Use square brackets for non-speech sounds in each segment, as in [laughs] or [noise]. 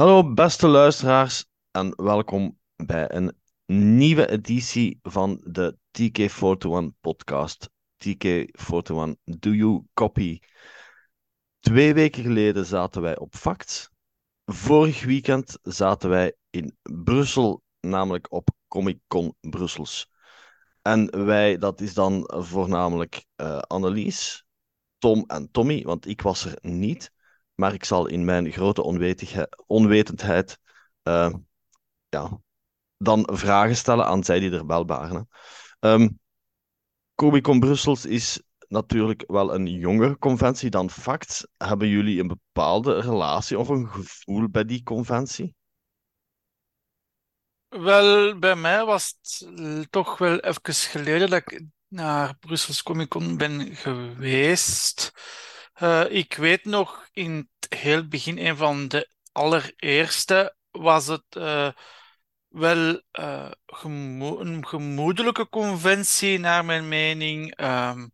Hallo beste luisteraars en welkom bij een nieuwe editie van de TK41 podcast. TK41, do you copy? Twee weken geleden zaten wij op Facts. Vorig weekend zaten wij in Brussel, namelijk op Comic Con Brussels. En wij, dat is dan voornamelijk uh, Annelies, Tom en Tommy, want ik was er niet. Maar ik zal in mijn grote onwetendheid uh, ja, dan vragen stellen aan zij die er wel waren. Um, Comic Con Brussels is natuurlijk wel een jongere conventie dan Facts. Hebben jullie een bepaalde relatie of een gevoel bij die conventie? Wel, bij mij was het toch wel even geleden dat ik naar Brussels Comic Con ben geweest. Uh, ik weet nog in het heel begin, een van de allereerste, was het uh, wel gemo een gemoedelijke conventie, naar mijn mening. Um,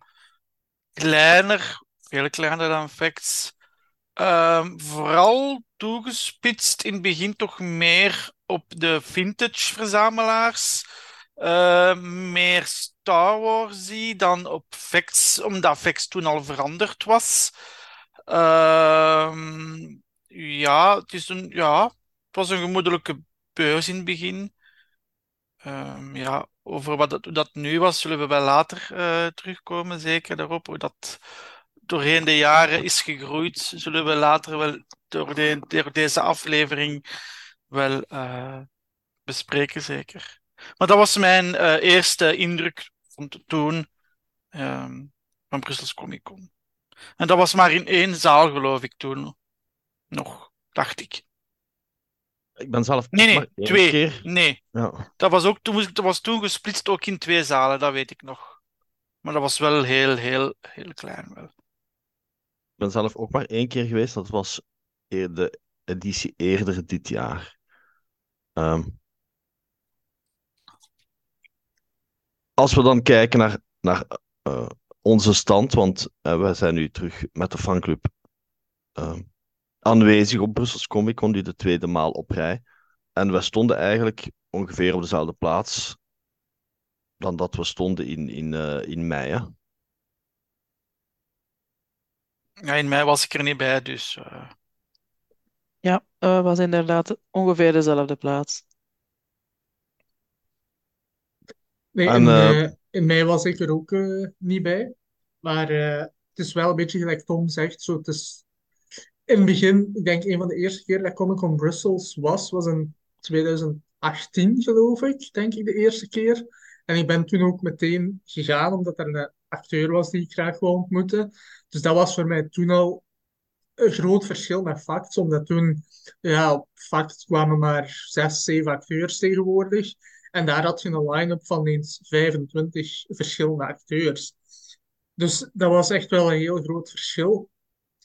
kleiner, veel kleiner dan Facts. Um, vooral toegespitst in het begin toch meer op de vintage verzamelaars. Uh, meer Star Wars dan op Facts, omdat Facts toen al veranderd was. Uh, ja, het is een, ja, het was een gemoedelijke beurs in het begin. Uh, ja, over wat dat, hoe dat nu was, zullen we wel later uh, terugkomen, zeker daarop. Hoe dat doorheen de jaren is gegroeid, zullen we later wel door, door deze aflevering wel uh, bespreken, zeker. Maar dat was mijn uh, eerste indruk van toen um, van Brussels Comic Con. En dat was maar in één zaal, geloof ik, toen nog, dacht ik. Ik ben zelf nee, nee, twee. Keer. Nee. Ja. Dat, was ook, toen, dat was toen gesplitst ook in twee zalen, dat weet ik nog. Maar dat was wel heel, heel, heel klein. Wel. Ik ben zelf ook maar één keer geweest. Dat was de editie eerder dit jaar. Um, als we dan kijken naar, naar uh, onze stand, want uh, wij zijn nu terug met de fanclub uh, aanwezig op Brussels Comic Con, die de tweede maal op rij. En we stonden eigenlijk ongeveer op dezelfde plaats dan dat we stonden in, in, in mei. Hè? Ja, in mei was ik er niet bij, dus. Ja, uh, was inderdaad ongeveer dezelfde plaats. Nee, en, in, uh, in mei was ik er ook uh, niet bij. Maar het is wel een beetje gelijk Tom zegt. Zo, het is in het begin, ik denk een van de eerste keer dat Comic Con Brussels was, was in 2018, geloof ik. Denk ik de eerste keer. En ik ben toen ook meteen gegaan, omdat er een acteur was die ik graag wou ontmoeten. Dus dat was voor mij toen al een groot verschil met Facts, omdat toen, ja, op Facts kwamen maar zes, zeven acteurs tegenwoordig. En daar had je een line-up van eens 25 verschillende acteurs. Dus dat was echt wel een heel groot verschil.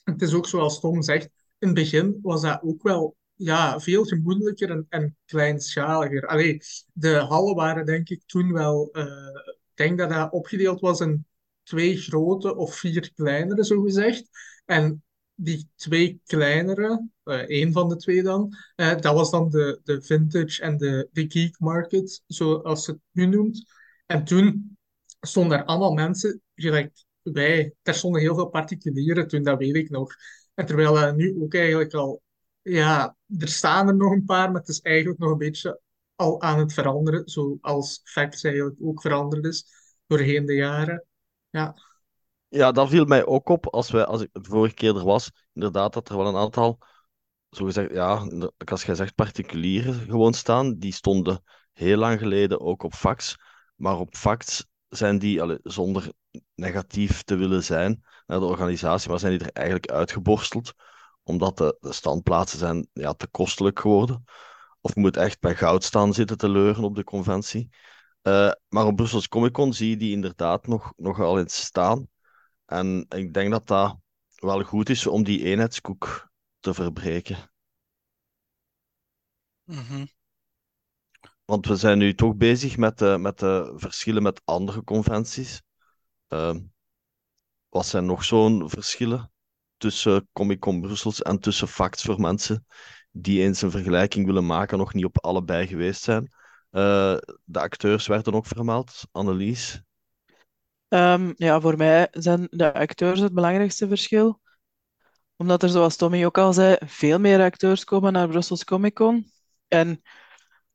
Het is ook zoals Tom zegt, in het begin was dat ook wel ja, veel gemoedelijker en, en kleinschaliger. Allee, de hallen waren denk ik toen wel... Uh, ik denk dat dat opgedeeld was in twee grote of vier kleinere, zo gezegd. En die twee kleinere, één van de twee dan, uh, dat was dan de, de vintage en de, de geek market, zoals het nu noemt. En toen stonden er allemaal mensen, gelijk wij, er stonden heel veel particulieren toen, dat weet ik nog. En terwijl nu ook eigenlijk al, ja, er staan er nog een paar, maar het is eigenlijk nog een beetje al aan het veranderen, zoals Facts eigenlijk ook veranderd is doorheen de jaren. Ja. Ja, dat viel mij ook op als, wij, als ik de vorige keer er was. Inderdaad, dat er wel een aantal, zo gezegd, ja, als jij zegt particulieren gewoon staan. Die stonden heel lang geleden ook op fax. Maar op fax zijn die, zonder negatief te willen zijn naar de organisatie, maar zijn die er eigenlijk uitgeborsteld. Omdat de, standplaatsen zijn ja, te kostelijk geworden. Of moet echt bij goud staan zitten te leuren op de conventie. Uh, maar op Brussels Comic Con zie je die inderdaad nog, nog wel eens staan. En ik denk dat dat wel goed is om die eenheidskoek te verbreken. Mhm. Want we zijn nu toch bezig met de, met de verschillen met andere conventies. Uh, wat zijn nog zo'n verschillen tussen Comic Con Brussels en tussen Facts voor mensen die eens een vergelijking willen maken, nog niet op allebei geweest zijn. Uh, de acteurs werden ook vermeld. Annelies? Um, ja, voor mij zijn de acteurs het belangrijkste verschil. Omdat er, zoals Tommy ook al zei, veel meer acteurs komen naar Brussels Comic Con. En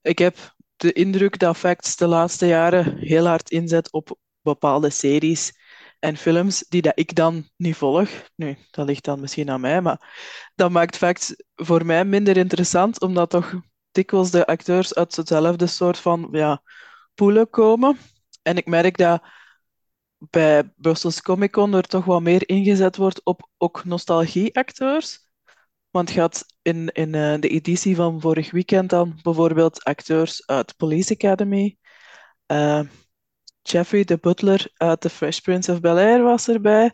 ik heb de indruk dat Facts de laatste jaren heel hard inzet op bepaalde series en films die dat ik dan niet volg. Nu, dat ligt dan misschien aan mij, maar dat maakt Facts voor mij minder interessant, omdat toch dikwijls de acteurs uit hetzelfde soort van ja, poelen komen. En ik merk dat bij Brussels Comic Con er toch wat meer ingezet wordt op ook nostalgie-acteurs. Want had in, in uh, de editie van vorig weekend dan bijvoorbeeld acteurs uit Police Academy. Uh, Jeffrey de Butler uit The Fresh Prince of Bel-Air was erbij.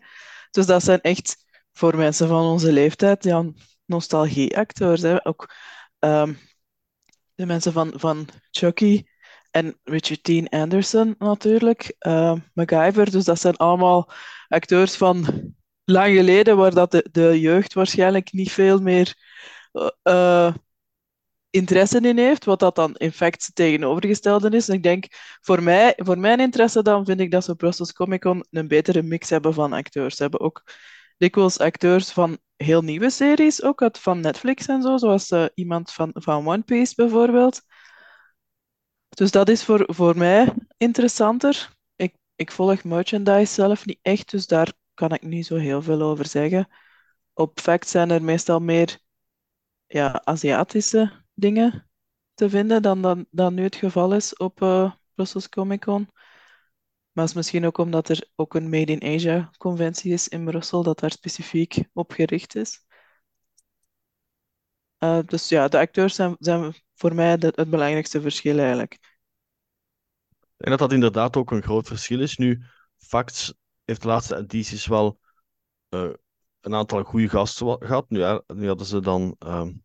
Dus dat zijn echt voor mensen van onze leeftijd ja, nostalgie-acteurs. Ook um, de mensen van, van Chucky en Richard Dean Anderson natuurlijk. Uh, MacGyver, dus dat zijn allemaal acteurs van lang geleden, waar dat de, jeugd waarschijnlijk niet veel meer uh, interesse in heeft, wat dat dan in feite tegenovergestelde is. En ik denk, voor, mij, voor mijn interesse dan vind ik dat ze Brussels Comic Con een betere mix hebben van acteurs. Ze hebben ook dikwijls acteurs van heel nieuwe series, ook van Netflix en zo, zoals iemand van, van One Piece bijvoorbeeld. Dus dat is voor, voor mij interessanter. Ik, ik volg merchandise zelf niet echt, dus daar kan ik niet zo heel veel over zeggen. Op fact zijn er meestal meer ja, Aziatische dingen te vinden dan, dan, dan nu het geval is op uh, Brussels Comic Con. Maar het is misschien ook omdat er ook een Made in Asia conventie is in Brussel, dat daar specifiek op gericht is. Uh, dus ja, de acteurs zijn, zijn voor mij de, het belangrijkste verschil eigenlijk. En dat dat inderdaad ook een groot verschil is. Nu, Facts heeft de laatste edities wel uh, een aantal goede gasten gehad. Nu, nu hadden ze dan um,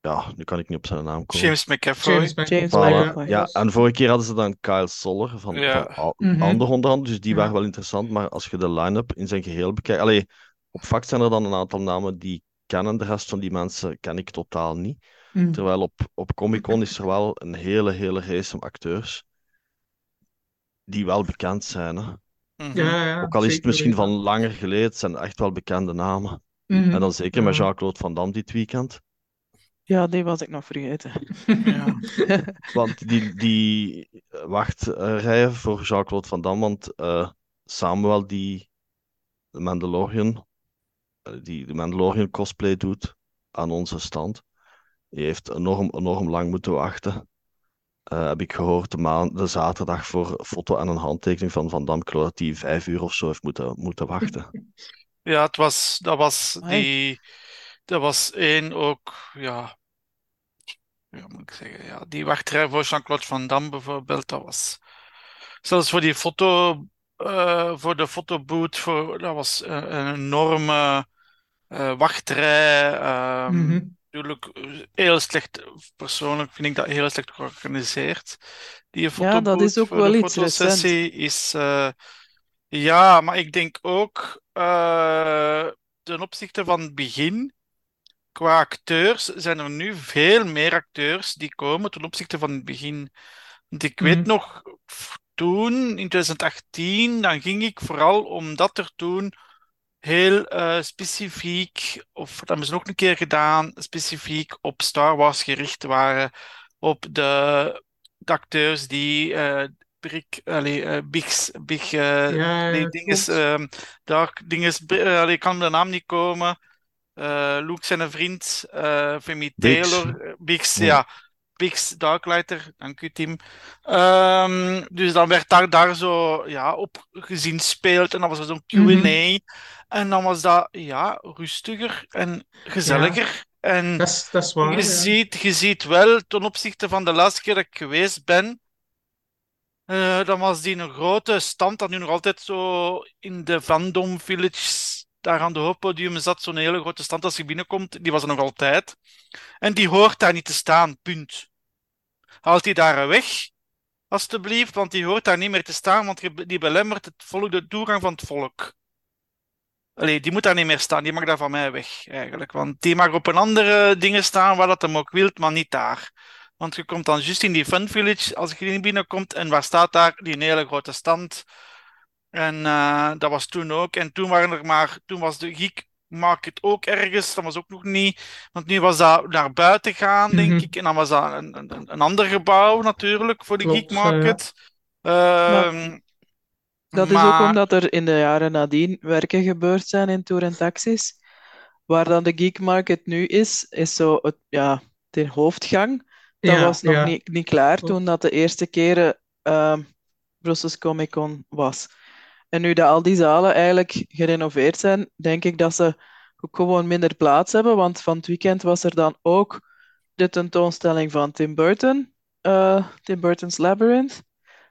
ja, nu kan ik niet op zijn naam komen. James McAvoy. James McAvoy. Ja, en vorige keer hadden ze dan Kyle Soller van, ja. van mm -hmm. dus die waren wel interessant. Maar als je de line-up in zijn geheel bekijkt... Allee, op fact zijn er dan een aantal namen die kennen. De rest van die mensen ken ik totaal niet. Mm. Terwijl op, op Comic-Con is er wel een hele, hele race van acteurs die wel bekend zijn. Hè. Mhm. Ja, ja, Ook al is het misschien van langer geleden, het zijn echt wel bekende namen. Mm En dan zeker met Jean-Claude Van Damme dit weekend. Ja, die was ik nog vergeten. Ja. [laughs] want die, die wachtrijen voor Jean-Claude Van Damme, want uh, Samuel die de Mandalorian, eh, die de Mandalorian cosplay doet aan onze stand, die heeft enorm, enorm lang moeten wachten. Uh, heb ik gehoord de, maand, de zaterdag voor foto en een handtekening van Van Damme. Ik dat hij vijf uur of zo heeft moeten, moeten wachten. [laughs] Ja, het was, dat was die... Dat was één ook, ja, ja, moet ik zeggen, ja, die wachtrij voor Jean-Claude Van Damme bijvoorbeeld, dat was zelfs voor die foto, uh, voor de fotoboot, voor, dat was een, een enorme uh, wachtrij. Um, mm -hmm. Natuurlijk heel slecht, persoonlijk vind ik dat heel slecht georganiseerd. Die fotoboot ja, dat is ook wel iets fotosessie is, uh, ja, maar ik denk ook ten opzichte van het begin qua acteurs zijn er nu veel meer acteurs die komen ten opzichte van het begin. Want ik weet mhm. nog, toen, in 2018, dan ging ik vooral omdat er toen heel uh, specifiek, of dat hebben ze nog een keer gedaan, specifiek op Star Wars gericht waren. Op de, de acteurs die uh, Big, allee, uh, Big, Big ja, nee, dinges, uh, allee, ik kan de naam niet komen. Uh, Luke zijn vriend, uh, Femi Taylor, Bix, ja. ja. Bix Darklighter, dank u Tim. Um, dus dan werd daar, daar zo ja, op gezien speelt en dan was er zo'n Q&A. Mm -hmm. En dan was dat ja, rustiger en gezelliger. Ja. En dat is, dat is waar, je, ja. ziet, je ziet wel ten opzichte van de laatste keer dat ik geweest ben, uh, dan was die een grote stand dat nu nog altijd zo in de Fandom Village daar aan de hoofdpodium zat zo'n hele grote stand als je binnenkomt. Die was er nog altijd. En die hoort daar niet te staan, punt. Haalt die daar weg, alstublieft, want die hoort daar niet meer te staan, want die belemmert het volk, de toegang van het volk. Allee, die moet daar niet meer staan. Die mag daar van mij weg, eigenlijk. Want die mag op een andere dingen staan waar dat hem ook wilt, maar niet daar. Want je komt dan juist in die Fun Village als je in binnenkomt. En waar staat daar? Die hele grote stand. En uh, dat was toen ook. En toen waren er maar... Toen was de Geek Market ook ergens. Dat was ook nog niet... Want nu was dat naar buiten gaan, denk Mhm. ik. En dan was dat een, een, een ander gebouw natuurlijk voor de Klopt, Geek Market. Ehm, Dat is ook omdat er in de jaren nadien werken gebeurd zijn in tour en taxis. Waar dan de Geek Market nu is, is zo het, ja, de hoofdgang. Dat Ja, was nog ja. niet, niet klaar toen dat de eerste keren ehm Brussels Comic Con was. En nu dat al die zalen eigenlijk gerenoveerd zijn, denk ik dat ze ook gewoon minder plaats hebben. Want van het weekend was er dan ook de tentoonstelling van Tim Burton, eh, Tim Burton's Labyrinth.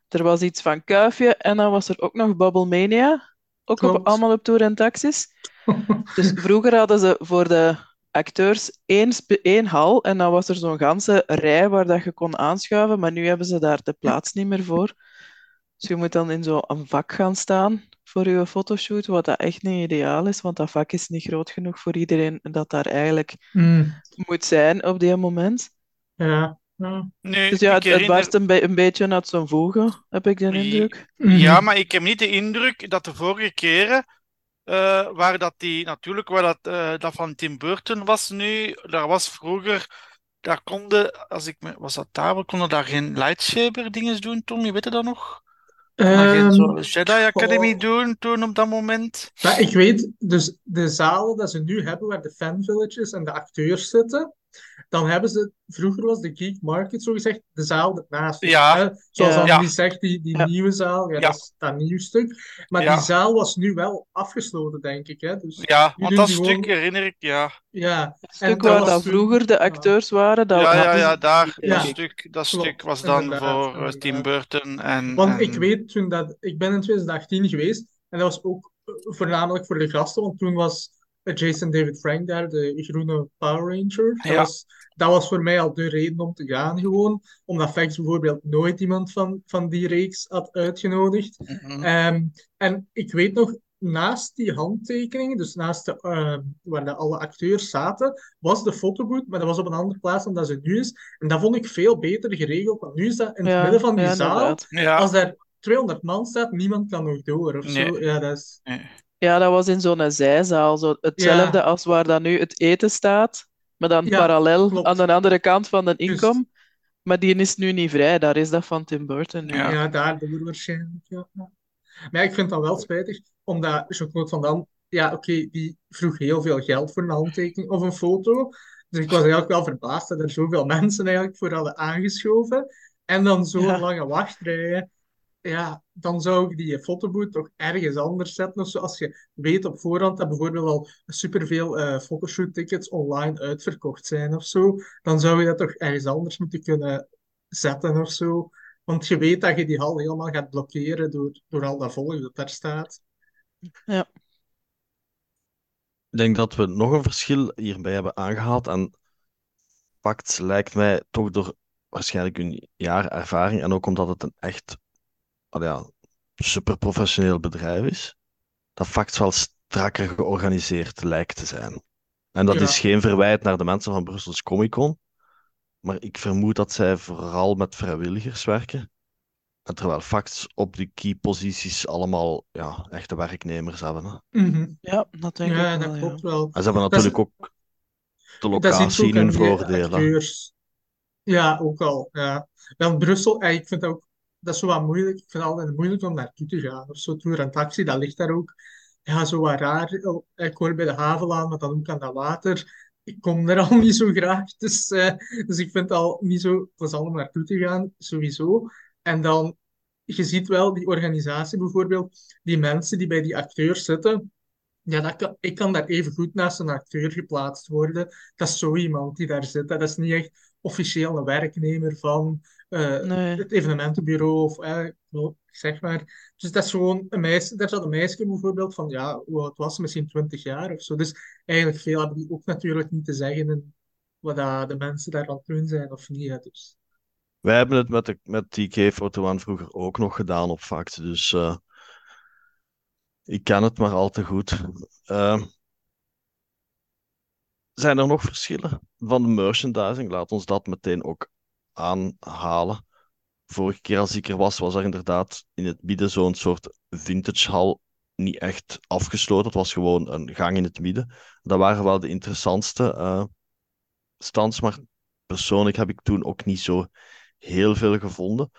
Er was iets van Kuifje en dan was er ook nog Bubble Mania. Ook op, allemaal op tour en taxis. [laughs] Dus vroeger hadden ze voor de acteurs één, één hal en dan was er zo'n ganse rij waar dat je kon aanschuiven, maar nu hebben ze daar de plaats niet meer voor. Dus je moet dan in zo'n vak gaan staan voor je fotoshoot, wat dat echt niet ideaal is, want dat vak is niet groot genoeg voor iedereen dat daar eigenlijk Mm, moet zijn op die moment. ja. Ja. nu, Dus ja, het, het herinner- barst een, be- een beetje uit zijn voegen, heb ik de Nee. indruk. Mhm. Ja, maar ik heb niet de indruk dat de vorige keren, eh, waar dat die, natuurlijk, waar dat, eh, dat van Tim Burton was nu, daar was vroeger, daar konden, als ik me, was dat daar, we konden daar geen lightsaber dingen doen, Tom, je weet het dat nog? Maar geen Ehm, zo Jedi Academy doen toen op dat moment. Maar ik weet, dus de zalen dat ze nu hebben, waar de fan villages en de acteurs zitten, dan hebben ze, vroeger was de Geek Market zogezegd de zaal ernaast. Ja. hè, zoals Ja. Annelies Ja. zegt, die, die Ja. nieuwe zaal, ja, Ja. dat is dat nieuw stuk. Maar Ja. die zaal was nu wel afgesloten, denk ik. Hè? Dus, Ja, want dat stuk gewoon- herinner ik, ja. ja. Het stuk dat waar dat toen- vroeger de ja. acteurs waren, dat Ja, ja, ja, daar, dat stuk, dat Klopt, stuk was dan inderdaad, voor inderdaad. Tim Burton en... Want ik en- weet toen dat, ik ben in 2018 geweest en dat was ook eh, voornamelijk voor de gasten, want toen was Jason David Frank daar, de groene Power Ranger. Dat, Ja. was, dat was voor mij al de reden om te gaan gewoon, omdat Vex bijvoorbeeld nooit iemand van, van die reeks had uitgenodigd. Mhm. Ehm, en ik weet nog, naast die handtekeningen, dus naast de, ehm, waar de, alle acteurs zaten, was de fotobooth, maar dat was op een andere plaats dan dat ze nu is. En dat vond ik veel beter geregeld, want nu is dat in het Ja, midden van die ja, zaal. Als daar 200 man staat, niemand kan nog door of Nee. zo. Ja, dat is... nee. Ja, dat was in zo'n zijzaal. Zo hetzelfde Ja. als waar dan nu het eten staat, maar dan Ja, parallel klopt. aan de andere kant van de Juist. inkom. Maar die is nu niet vrij, daar is dat van Tim Burton nu. Ja. Ja, daardoor waarschijnlijk. Ja. Maar ja, ik vind dat wel spijtig, omdat Jean-Claude Van Damme, ja, oké, die vroeg heel veel geld voor een handtekening of een foto. Dus ik was eigenlijk wel verbaasd dat er zoveel mensen eigenlijk voor hadden aangeschoven. En dan zo'n Ja. lange wachtrijen. Ja, dan zou ik die fotobooth toch ergens anders zetten of zo. Als je weet op voorhand dat bijvoorbeeld al superveel eh fotoshoot-tickets online uitverkocht zijn of zo, dan zou je dat toch ergens anders moeten kunnen zetten of zo. Want je weet dat je die hal helemaal gaat blokkeren door, door al dat volk dat daar staat. Ik denk dat we nog een verschil hierbij hebben aangehaald. En Pact lijkt mij toch door waarschijnlijk een jaar ervaring en ook omdat het een echt ja, super professioneel bedrijf is, dat Facts wel strakker georganiseerd lijkt te zijn. En dat Ja. is geen verwijt naar de mensen van Brussels Comic Con, maar ik vermoed dat zij vooral met vrijwilligers werken. En terwijl Facts op die key posities allemaal ja, echte werknemers hebben. Hè. Mhm. Ja, dat denk Ja, ik dat wel, ja. klopt wel. En ze hebben Dat is- natuurlijk ook de Dat locatie in voordelen. acteurs. Ja, ook al. Ja. Want Brussel, eh, ik vind dat ook, dat is zo wat moeilijk. Ik vind het altijd moeilijk om naartoe te gaan. Of zo, tour en taxi, dat ligt daar ook. Ja, zo wat raar. Oh, Ik hoor bij de havenlaan, maar dan ook aan dat water. Ik kom er al [laughs] niet zo graag. Dus, eh, dus ik vind het al niet zo plezant om naartoe te gaan, sowieso. En dan, je ziet wel die organisatie bijvoorbeeld, die mensen die bij die acteurs zitten. Ja, dat ik kan daar even goed naast een acteur geplaatst worden. Dat is zo iemand die daar zit. Dat is niet echt officieel een werknemer van eh, Nee. het evenementenbureau of eh, zeg maar. Dus dat is gewoon een meisje. Daar zat een meisje bijvoorbeeld van, ja, hoe oud was ze? Misschien 20 jaar of zo. Dus eigenlijk veel hebben die ook natuurlijk niet te zeggen in wat dat de mensen daar aan het doen zijn of niet. hè. Dus. Wij hebben het met, de, met TK Photo One vroeger ook nog gedaan op Facts. Dus eh, Ik ken het maar al te goed. Uh, zijn er nog verschillen van de merchandising? Laat ons dat meteen ook aanhalen. Vorige keer als ik er was, was er inderdaad in het midden zo'n soort vintage hal niet echt afgesloten. Het was gewoon een gang in het midden. Dat waren wel de interessantste uh, stands, maar persoonlijk heb ik toen ook niet zo heel veel gevonden.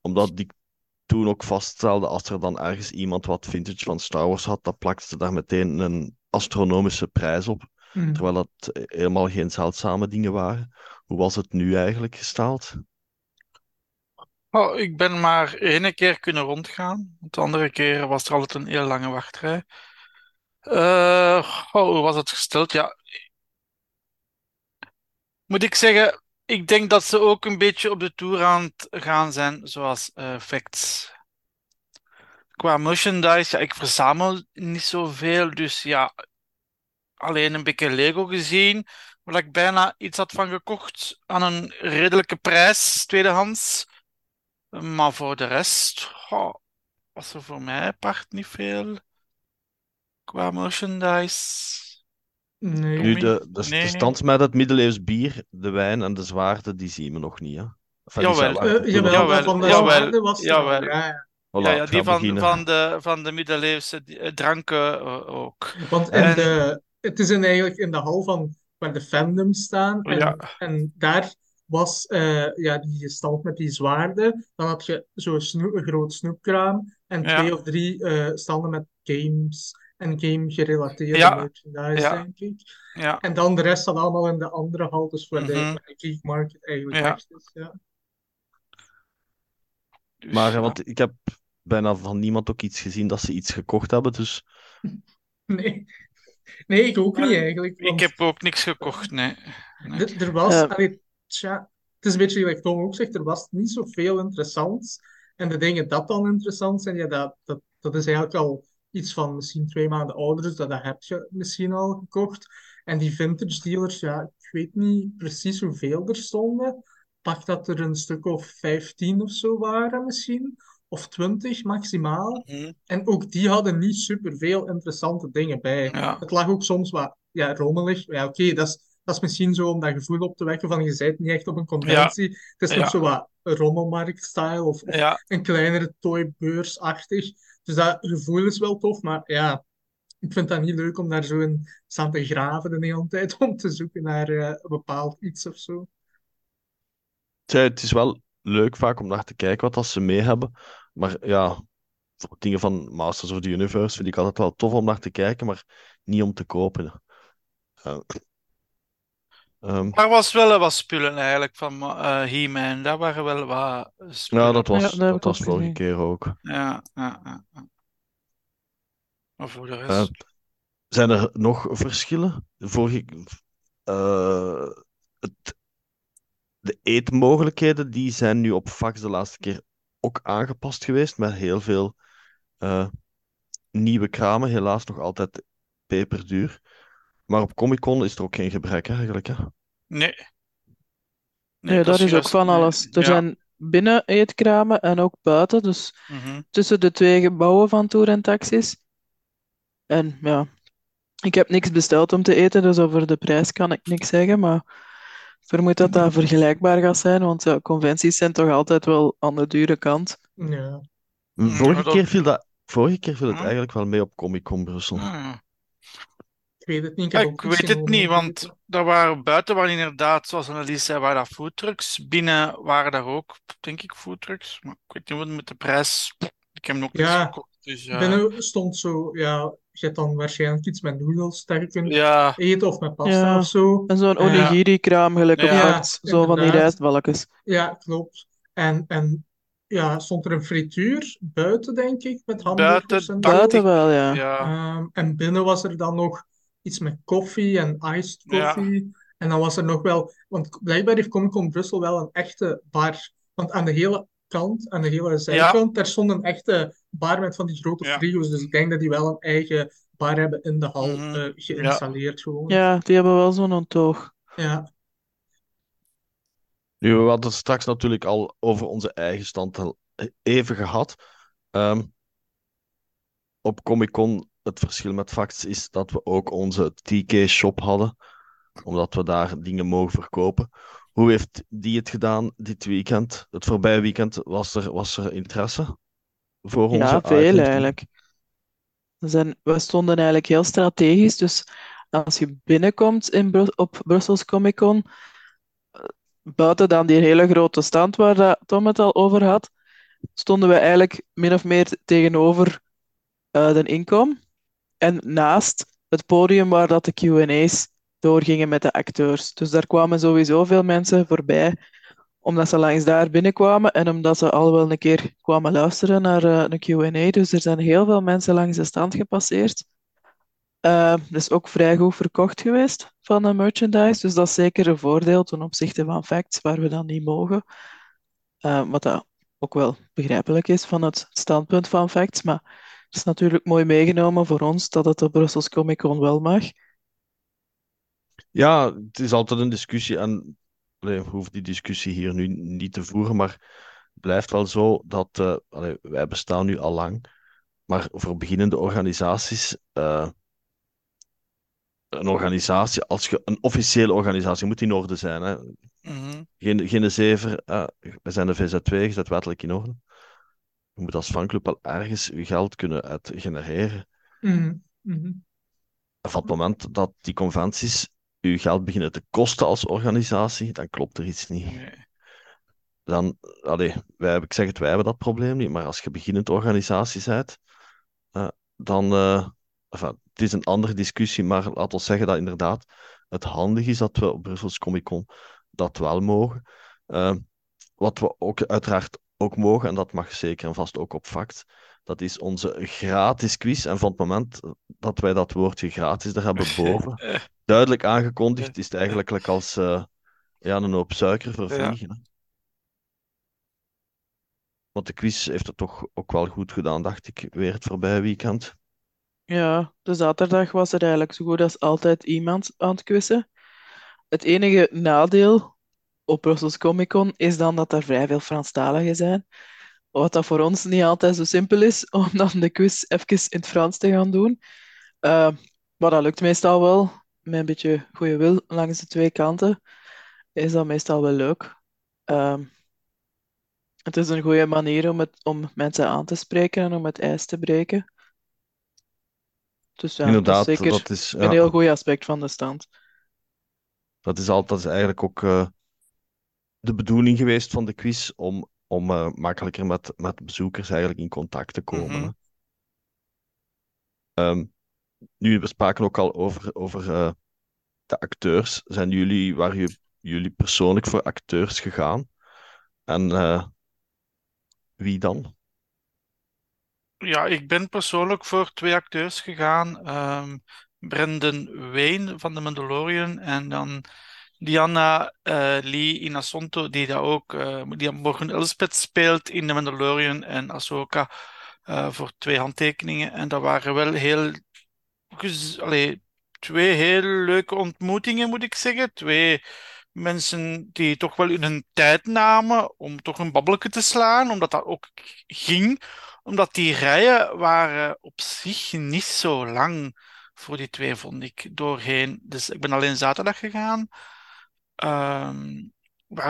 Omdat ik toen ook vaststelde, als er dan ergens iemand wat vintage van Star Wars had, dan plakte ze daar meteen een astronomische prijs op. Mm. Terwijl dat helemaal geen zeldzame dingen waren. Hoe was het nu eigenlijk gesteld? Oh, ik ben maar ene keer kunnen rondgaan. De andere keer was er altijd een heel lange wachtrij. Uh, oh, hoe was het gesteld? Ja. Moet ik zeggen, ik denk dat ze ook een beetje op de tour aan het gaan zijn, zoals uh, Facts. Qua merchandise, ik verzamel niet zoveel, dus ja, alleen een beetje Lego gezien, waar ik bijna iets had van gekocht aan een redelijke prijs, tweedehands. Maar voor de rest oh, was er voor mij part niet veel qua merchandise. Nee. Nu, de, de, nee. de stand met het middeleeuws bier, de wijn en de zwaarden, die zien we nog niet, hè? Enfin, jawel. Uh, jawel, jawel, van de jawel, was jawel. Ja, Voilà, ja, ja, die van, van, de, van de middeleeuwse eh, dranken uh, ook. Want en... de, het is in, eigenlijk in de hal van waar de fandoms staan. En, ja. en daar was uh, ja, die stand met die zwaarden. Dan had je zo'n snoep, een groot snoepkraam en twee of drie uh, standen met games en game-gerelateerde ja. merchandise, denk ik. Ja. En dan de rest dan allemaal in de andere hal, dus waar mm -hmm. de geek market eigenlijk ja. echt is. Ja. Dus, maar want ik heb bijna van niemand ook iets gezien dat ze iets gekocht hebben, dus... [laughs] Nee. Nee, ik ook niet eigenlijk. Want... Ik heb ook niks gekocht, nee. nee. Er was, uh, allee, tja, het is een beetje gelijk Tom ook zegt, er was niet zoveel interessants. En de dingen dat dan interessant zijn, ja, dat, dat, dat is eigenlijk al iets van misschien twee maanden ouder, dus dat, dat heb je misschien al gekocht. En die vintage dealers, ja, ik weet niet precies hoeveel er stonden. Pak dat er een stuk of 15 of zo waren misschien of twintig maximaal. Mhm. En ook die hadden niet superveel interessante dingen bij. Het lag ook soms wat ja, rommelig. Ja, oké, dat, is, dat is misschien zo om dat gevoel op te wekken van je bent niet echt op een conventie. Het is nog zo wat rommelmarkt-style of, een kleinere toybeurs-achtig. Dus dat gevoel is wel tof, maar ja, ik vind dat niet leuk om daar zo in staan te graven de hele tijd [laughs] om te zoeken naar uh, een bepaald iets of zo. het is wel leuk vaak om naar te kijken wat als ze mee hebben. Maar ja, voor dingen van Masters of the Universe vind ik altijd wel tof om naar te kijken, maar niet om te kopen. Uh, um, er was wel wat spullen eigenlijk van uh, He-Man. Daar waren wel wat spullen. Ja, dat was, ja, dat was vorige keer ook. Ja, ja, ja, Maar voor de rest... Uh, zijn er nog verschillen? Vorige... Uh, het, de eetmogelijkheden die zijn nu op fax de laatste keer ook aangepast geweest met heel veel uh, nieuwe kramen. Helaas nog altijd peperduur. Maar op Comic Con is er ook geen gebrek eigenlijk. Hè? Nee. Nee, daar is, ook van alles. Er zijn binnen eetkramen en ook buiten. Dus mm-hmm. tussen de twee gebouwen van Tour en Taxis. En ja, ik heb niks besteld om te eten, dus over de prijs kan ik niks zeggen. Maar vermoed dat dat vergelijkbaar gaat zijn, want ja, conventies zijn toch altijd wel aan de dure kant. Ja. Vorige keer viel dat, vorige keer viel het eigenlijk wel mee op Comic Con Brussel. Ik weet het niet. Ik, ik weet het niet, want daar waren buiten waren inderdaad, zoals Annelies zei, waren daar foodtrucks. Binnen waren daar ook, denk ik, foodtrucks. Maar ik weet niet wat met de prijs. Ik heb nog niet ja, gekocht. Dus, uh... Binnen stond zo, ja, je hebt dan waarschijnlijk iets met noedels dat je kunt ja. eten of met pasta ja. of zo. En zo'n onigiri-kraam gelijk op ja, zo van die rijstbalkjes. Ja, klopt. En, en ja, stond er een frituur buiten, denk ik, met hamburgers buiten, en Buiten wel, ja. ja. Um, en binnen was er dan nog iets met koffie en iced coffee. En dan was er nog wel... Want blijkbaar heeft Comic Con Brussel wel een echte bar. Want aan de hele kant, aan de hele zijkant, daar stond een echte bar met van die grote ja. frigo's. Dus ik denk dat die wel een eigen bar hebben in de hal mm uh, geïnstalleerd. Ja. Gewoon. ja, die hebben wel zo'n toog. Ja. Nu, we hadden het straks natuurlijk al over onze eigen stand even gehad. Um, op Comic Con het verschil met Facts is dat we ook onze TK-shop hadden, omdat we daar dingen mogen verkopen. Hoe heeft die het gedaan dit weekend? Het voorbije weekend was er, was er interesse voor onze Ja, veel eigenlijk. We, zijn, we stonden eigenlijk heel strategisch. Dus als je binnenkomt in op Brussels Comic Con, eh, buiten dan die hele grote stand waar dat Tom het al over had, stonden we eigenlijk min of meer tegenover uh, de inkom. En naast het podium waar dat de Q&A's doorgingen met de acteurs. Dus daar kwamen sowieso veel mensen voorbij, omdat ze langs daar binnenkwamen en omdat ze al wel een keer kwamen luisteren naar uh, een Q&A. Dus er zijn heel veel mensen langs de stand gepasseerd. Uh, is ook vrij goed verkocht geweest van de merchandise, dus dat is zeker een voordeel ten opzichte van facts, waar we dan niet mogen. Uh, wat dat ook wel begrijpelijk is van het standpunt van facts, maar het is natuurlijk mooi meegenomen voor ons dat het op Brussels Comic Con wel mag. Ja, het is altijd een discussie en we hoeven die discussie hier nu niet te voeren, maar het blijft wel zo dat uh, wij bestaan nu al lang, maar voor beginnende organisaties, uh, een organisatie, als je een officiële organisatie moet in orde zijn, hè. Mm geen, geen zever, uh, we zijn de VZ2, je zit wettelijk in orde. Je moet als fanclub wel ergens je geld kunnen uit genereren. Mm -hmm. Van het moment dat die conventies je geld beginnen te kosten als organisatie, dan klopt er iets niet. Nee. Dan, allee, wij, ik zeg het, wij hebben dat probleem niet, maar als je beginnend organisatie bent, uh, dan, uh, enfin, het is een andere discussie, maar laten we zeggen dat inderdaad het handig is dat we op Brussels Comic Con dat wel mogen. Uh, wat we ook uiteraard ook mogen, en dat mag zeker en vast ook op fact, dat is onze gratis quiz. En van het moment dat wij dat woordje gratis er hebben [laughs] boven duidelijk aangekondigd, is het eigenlijk als uh, ja, een hoop suiker voor vliegen. Ja. Want de quiz heeft het toch ook wel goed gedaan, dacht ik, weer het voorbije weekend. Ja, de zaterdag was er eigenlijk zo goed als altijd iemand aan het quizzen. Het enige nadeel op Brussels Comic Con is dan dat er vrij veel Franstaligen zijn. Wat dat voor ons niet altijd zo simpel is, om dan de quiz even in het Frans te gaan doen. Uh, maar dat lukt meestal wel. Met een beetje goede wil langs de twee kanten is dat meestal wel leuk. Uh, het is een goede manier om, het, om mensen aan te spreken en om het ijs te breken. Dus ja, Inderdaad, dat is zeker dat is, ja. een heel goed aspect van de stand. Dat is altijd eigenlijk ook uh, de bedoeling geweest van de quiz om, om uh, makkelijker met, met bezoekers eigenlijk in contact te komen. Um, nu, we spraken ook al over, over uh, de acteurs. Zijn jullie, waar je, jullie persoonlijk voor acteurs gegaan? En wie dan? Ja, ik ben persoonlijk voor twee acteurs gegaan. Um, Brendan Wayne van The Mandalorian en dan Diana uh, Lee Inasonto, die daar ook uh, die Morgan Elspeth speelt in The Mandalorian en Ahsoka uh, voor twee handtekeningen. En dat waren wel heel... Allee, twee heel leuke ontmoetingen, moet ik zeggen. Twee mensen die toch wel hun tijd namen om toch een babbelje te slaan, omdat dat ook ging. Omdat die rijen waren op zich niet zo lang voor die twee, vond ik, doorheen. Dus ik ben alleen zaterdag gegaan. Um,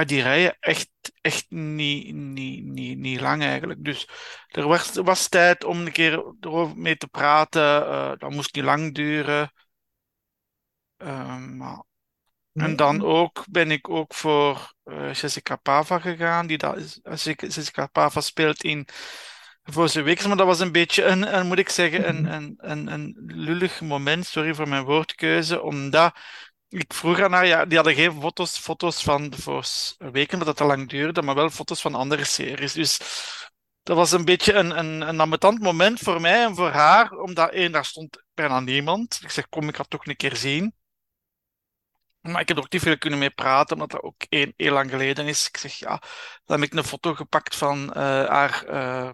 die rijen echt, echt niet, niet, niet, niet lang eigenlijk. Dus er was, was tijd om een keer erover mee te praten. Uh, dat moest niet lang duren. Um, maar... En dan ook ben ik ook voor uh, Jessica Pava gegaan. Die dat is, Jessica Pava speelt in voor zijn week, maar dat was een beetje een, moet ik zeggen, een, een, een, een lullig moment, sorry voor mijn woordkeuze, omdat ik vroeg aan haar, ja, die hadden geen foto's, foto's van de Weken, omdat dat te lang duurde, maar wel foto's van andere series. Dus dat was een beetje een, een, een moment voor mij en voor haar, omdat één, daar stond bijna niemand. Ik zeg, kom, ik ga het toch een keer zien. Maar ik heb er ook niet veel kunnen mee praten, omdat dat ook één, heel lang geleden is. Ik zeg, ja, dan heb ik een foto gepakt van uh, haar... Uh,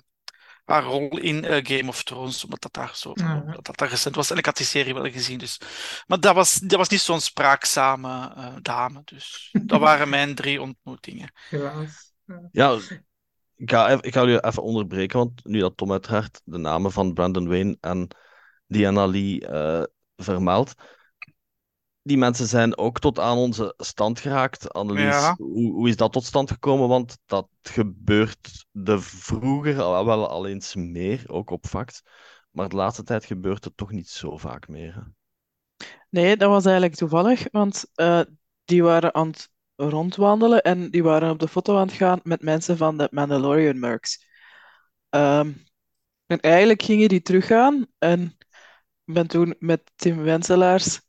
haar rol in uh, Game of Thrones, omdat dat daar zo dat, dat daar recent was. En ik had die serie wel gezien, dus. Maar dat was, dat was niet zo'n spraakzame uh, dame, dus dat [laughs] waren mijn drie ontmoetingen. Helaas. Ja. Ja, ik ga, even, ik ga jullie even onderbreken, want nu dat Tom uiteraard de namen van Brandon Wayne en Diana Lee uh, vermeldt, die mensen zijn ook tot aan onze stand geraakt. Annelies, ja. hoe, hoe, is dat tot stand gekomen? Want dat gebeurt de vroeger al wel al eens meer, ook op fact. Maar de laatste tijd gebeurt het toch niet zo vaak meer. Hè? Nee, dat was eigenlijk toevallig, want uh, die waren aan het rondwandelen en die waren op de foto aan het gaan met mensen van de Mandalorian Mercs. Um, en eigenlijk gingen die teruggaan en ben toen met Tim Wenselaars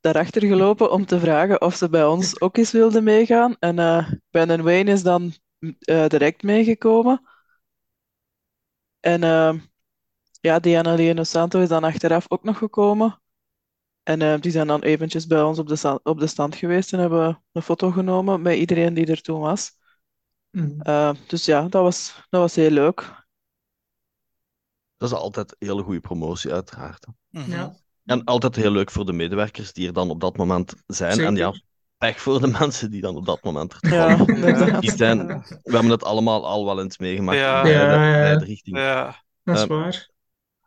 daarachter gelopen om te vragen of ze bij ons ook eens wilden meegaan. En uh, Ben en Wayne is dan uh, direct meegekomen. En uh, ja, Diana Leno Santo is dan achteraf ook nog gekomen. En die zijn dan eventjes bij ons op de, stand, op de stand geweest en hebben een foto genomen met iedereen die er toen was. Mm. dus ja, dat was, dat was heel leuk. Dat is altijd een hele goede promotie, uiteraard. Mm -hmm. Ja. En altijd heel leuk voor de medewerkers die er dan op dat moment zijn. Zeker. En ja, pech voor de [laughs] mensen die dan op dat moment er ja, die zijn. We hebben het allemaal al wel eens meegemaakt ja. in beide, beide richtingen. Ja, dat is uh, waar.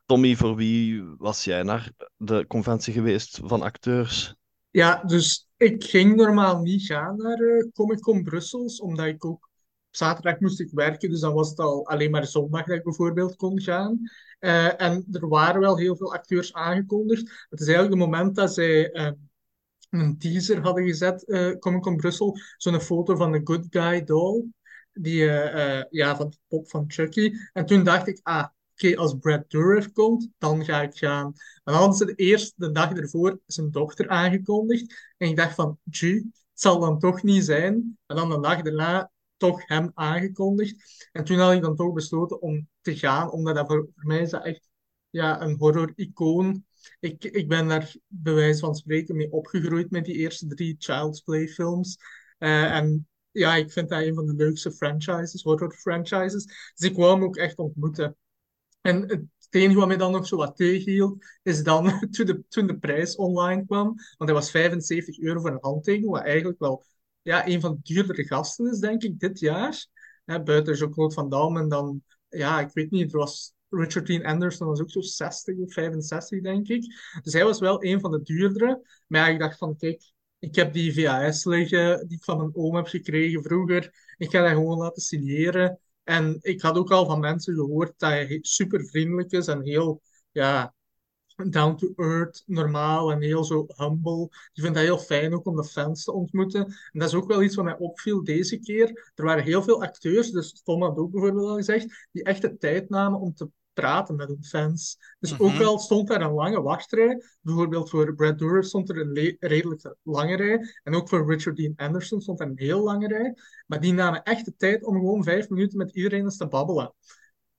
Tommy, voor wie was jij naar de conventie geweest van acteurs? Ja, dus ik ging normaal niet gaan naar uh, Comic Con Brussels, omdat ik ook zaterdag moest ik werken, dus dan was het al alleen maar zondag dat ik bijvoorbeeld kon gaan. Uh, en er waren wel heel veel acteurs aangekondigd. Het is eigenlijk het moment dat zij uh, een teaser hadden gezet, uh, Comic Con Brussel, zo'n foto van de Good Guy doll, die, ja, van de pop van Chucky. En toen dacht ik, ah, oké, als Brad Dourif komt, dan ga ik gaan. En dan hadden ze de eerste, de dag ervoor, zijn dochter aangekondigd. En ik dacht van, gee, het zal dan toch niet zijn. En dan de dag daarna toch hem aangekondigd. En toen had ik dan toch besloten om te gaan, omdat dat voor, mij is dat echt ja, een horror-icoon. Ik, ik ben daar bij wijze van spreken mee opgegroeid met die eerste drie Child's Play films. Uh, en ja, ik vind dat een van de leukste franchises, horror franchises. Dus ik wou hem ook echt ontmoeten. En het enige wat mij dan nog zo wat tegenhield, is dan [laughs] toen de, toen de prijs online kwam. Want hij was 75 euro voor een handtekening, wat eigenlijk wel ja, een van de duurdere gasten is, denk ik, dit jaar. Hè, buiten Jean-Claude Van Damme en dan, ja, ik weet niet, er was Richard Dean Anderson was ook zo 60 of 65, denk ik. Dus hij was wel een van de duurdere. Maar ja, ik dacht van, kijk, ik heb die VHS liggen die ik van mijn oom heb gekregen vroeger. Ik ga dat gewoon laten signeren. En ik had ook al van mensen gehoord dat hij super vriendelijk is en heel, ja, down to earth, normaal en heel zo humble. Ik vind dat heel fijn ook om de fans te ontmoeten. En dat is ook wel iets wat mij opviel deze keer. Er waren heel veel acteurs, dus Tom had ook bijvoorbeeld al gezegd, die echt de tijd namen om te praten met hun fans. Dus ook wel stond daar een lange wachtrij. Bijvoorbeeld voor Brad Dourif stond er een redelijk lange rij. En ook voor Richard Dean Anderson stond er een heel lange rij. Maar die namen echt de tijd om gewoon vijf minuten met iedereen eens te babbelen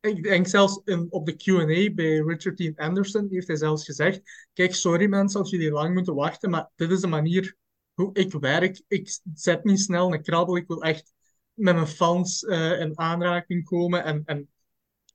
ik denk zelfs op de Q&A bij Richard Dean Anderson heeft hij zelfs gezegd, kijk, sorry mensen als jullie lang moeten wachten, maar dit is de manier hoe ik werk. Ik zet niet snel een krabbel, ik wil echt met mijn fans uh, in aanraking komen en, en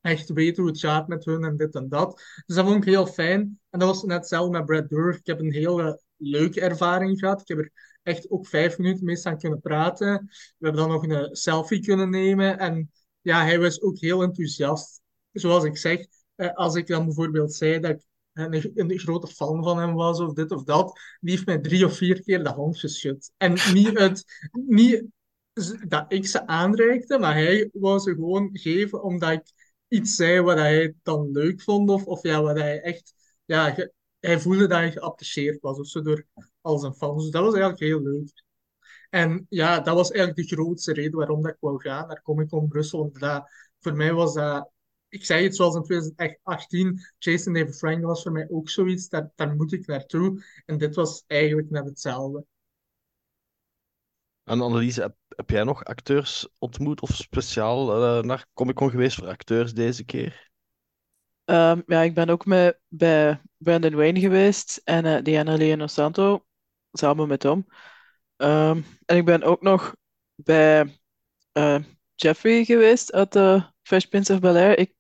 echt weten hoe het gaat met hun en dit en dat. Dus dat vond ik heel fijn. En dat was net hetzelfde met Brad Dourif. Ik heb een hele leuke ervaring gehad. Ik heb er echt ook vijf minuten mee aan kunnen praten. We hebben dan nog een selfie kunnen nemen en ja, hij was ook heel enthousiast. Zoals ik zeg, eh, als ik dan bijvoorbeeld zei dat ik een, een, grote fan van hem was of dit of dat, die heeft mij drie of vier keer de hand geschud. En niet, [laughs] niet dat ik ze aanreikte, maar hij wou ze gewoon geven omdat ik iets zei wat hij dan leuk vond of, of ja, wat hij echt... Ja, hij voelde dat hij geapprecieerd was of zo door al zijn fans. Dus dat was eigenlijk heel leuk. En ja, dat was eigenlijk de grootste reden waarom dat ik wou gaan naar Comic Con Brussel. Want dat, voor mij was dat, ik zei het zoals in 2018, Jason David Frank was voor mij ook zoiets, daar, daar moet ik naartoe. En dit was eigenlijk net hetzelfde. En Annelies, heb, heb jij nog acteurs ontmoet of speciaal uh, naar Comic Con geweest voor acteurs deze keer? Um, ja, ik ben ook met, bij Brandon Wayne geweest en uh, Diana Leonor Santo, samen met Tom. Um, en ik ben ook nog bij uh, Jeffrey geweest uit de Fresh Prince of Bel-Air. Ik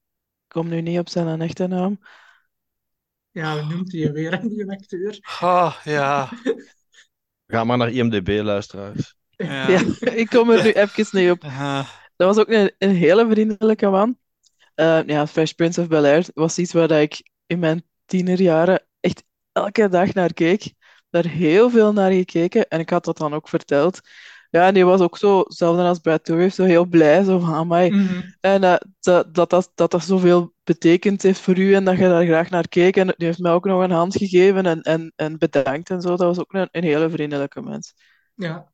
kom nu niet op zijn echte naam. Ja, we noemt hij weer, die acteur? Oh, ja. Ga maar naar IMDb, luisteraars. Ja. ja. [laughs] ik kom er nu even niet op. Uh, Dat was ook een, een hele vriendelijke man. Uh, ja, Fresh Prince of Bel-Air was iets waar ik in mijn tienerjaren echt elke dag naar keek. Daar heel veel naar gekeken en ik had dat dan ook verteld. Ja, en die was ook zo, hetzelfde als Brad Dourif, zo heel blij, zo van mij. Mhm. En uh, dat, dat, dat, dat dat zoveel betekend heeft voor u en dat je daar graag naar keek. En die heeft mij ook nog een hand gegeven en, en, en bedankt en zo. Dat was ook een, een hele vriendelijke mens. Ja.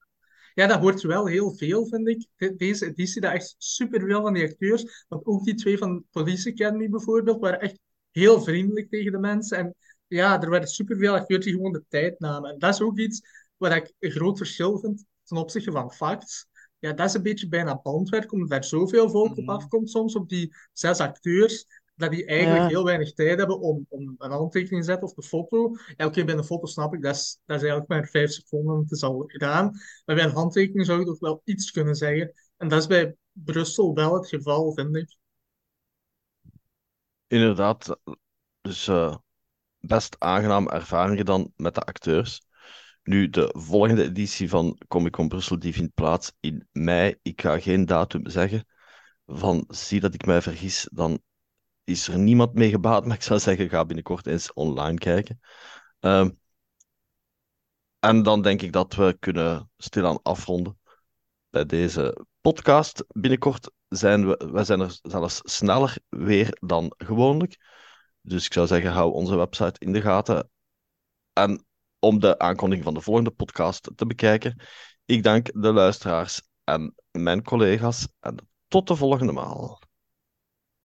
ja, dat hoort wel heel veel, vind ik. Deze editie, dat echt superveel van die acteurs, want ook die twee van Police Academy bijvoorbeeld, waren echt heel vriendelijk tegen de mensen. En ja, er waren superveel acteurs die gewoon de tijd namen. En dat is ook iets waar ik een groot verschil vind ten opzichte van facts. Ja, dat is een beetje bijna bandwerk, omdat er zoveel volk op Mhm. afkomt soms op die zes acteurs, dat die eigenlijk Ja. heel weinig tijd hebben om, om een handtekening te zetten of de foto. Ja, oké, bij een foto snap ik, dat is, dat is eigenlijk maar vijf seconden, het is al gedaan. Maar bij een handtekening zou je toch wel iets kunnen zeggen. En dat is bij Brussel wel het geval, vind ik. Inderdaad, dus eh, best aangename ervaringen dan met de acteurs. Nu, de volgende editie van Comic Con Brussel die vindt plaats in mei. Ik ga geen datum zeggen. Van zie dat ik mij vergis, dan is er niemand mee gebaat. [laughs] Maar ik zou zeggen, ga binnenkort eens online kijken. Ehm, en dan denk ik dat we kunnen stilaan afronden bij deze podcast. Binnenkort zijn we, wij zijn er zelfs sneller weer dan gewoonlijk. Dus ik zou zeggen, hou onze website in de gaten. En om de aankondiging van de volgende podcast te bekijken, ik dank de luisteraars en mijn collega's. En tot de volgende maal.